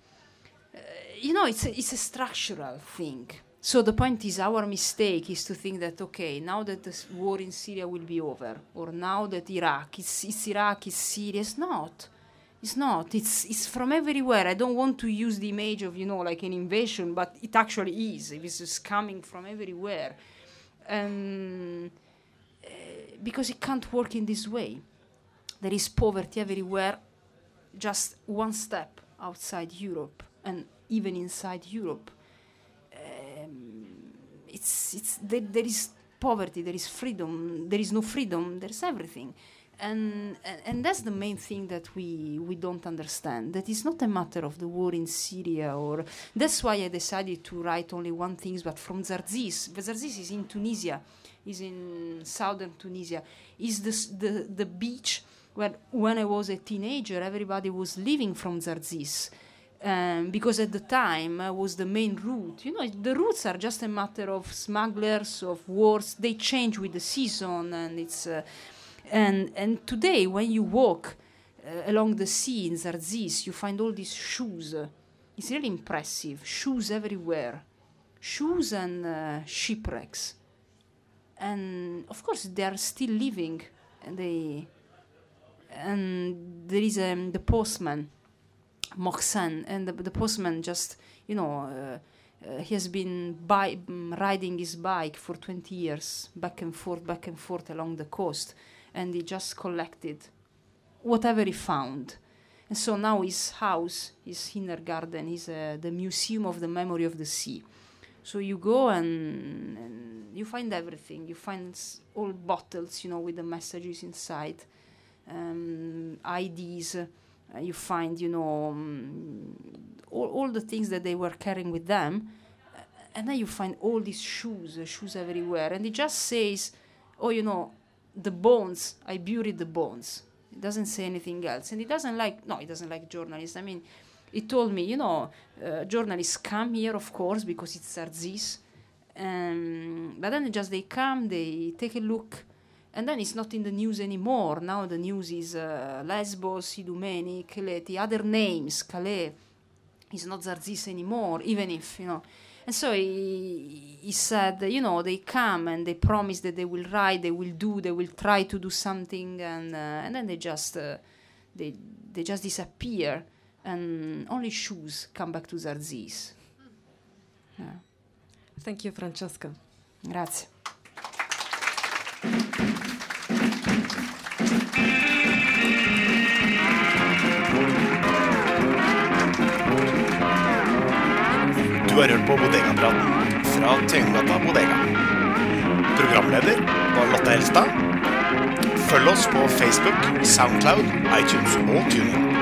you know, it's a, it's a structural thing. So the point is, our mistake is to think that okay, now that the war in Syria will be over, or now that Iraq, it's, Iraq, it's Syria. It's not. It's not. It's it's from everywhere. I don't want to use the image of you know like an invasion, but it actually is. It is coming from everywhere, and uh, because it can't work in this way. There is poverty everywhere, just one step outside Europe, and even inside Europe it's it's there, there is poverty there is freedom there is no freedom there's everything. And, and that's the main thing that we we don't understand that it's not a matter of the war in Syria or that's why I decided to write only one thing but from Zarzis Zarzis is in Tunisia is in southern Tunisia. Is the the, the beach where when I was a teenager everybody was living from Zarzis um, because at the time uh, was the main route. You know, the routes are just a matter of smugglers, of wars. They change with the season, and it's uh, and and today when you walk uh, along the sea in Zarzis, you find all these shoes. it's really impressive. Shoes everywhere, shoes and uh, shipwrecks, and of course they are still living. And they and there is um, the postman Mohsen, and the, the, postman just, you know, uh, uh, he has been bi- riding his bike for 20 years, back and forth, back and forth along the coast, and he just collected whatever he found. And so now his house, his inner garden, is uh, the Museum of the Memory of the Sea. So you go and, and you find everything. You find all bottles, you know, with the messages inside, um, IDs uh, you find, you know, um, all, all the things that they were carrying with them. Uh, and then you find all these shoes, uh, shoes everywhere. And it just says, oh, you know, the bones, I buried the bones. It doesn't say anything else. And he doesn't like, no, he doesn't like journalists. I mean, he told me, you know, uh, journalists come here, of course, because it's Zarzis. Um, but then just they come, they take a look, and then it's not in the news anymore. Now the news is uh, Lesbos, Idomeni, Keleti, other names, Calais. It's not Zarzis anymore, even if, you know. And so he, he said, you know, they come and they promise that they will write, they will do, they will try to do something, and, uh, and then they just, uh, they, they just disappear, and only shoes come back to Zarzis. Yeah. Thank you, Francesca. Grazie. Du har hørt på Bodegapraten fra Tøyengata Bodega. Programleder var Lotte Helstad. Følg oss på Facebook, Soundcloud, iTunes og TuneIn.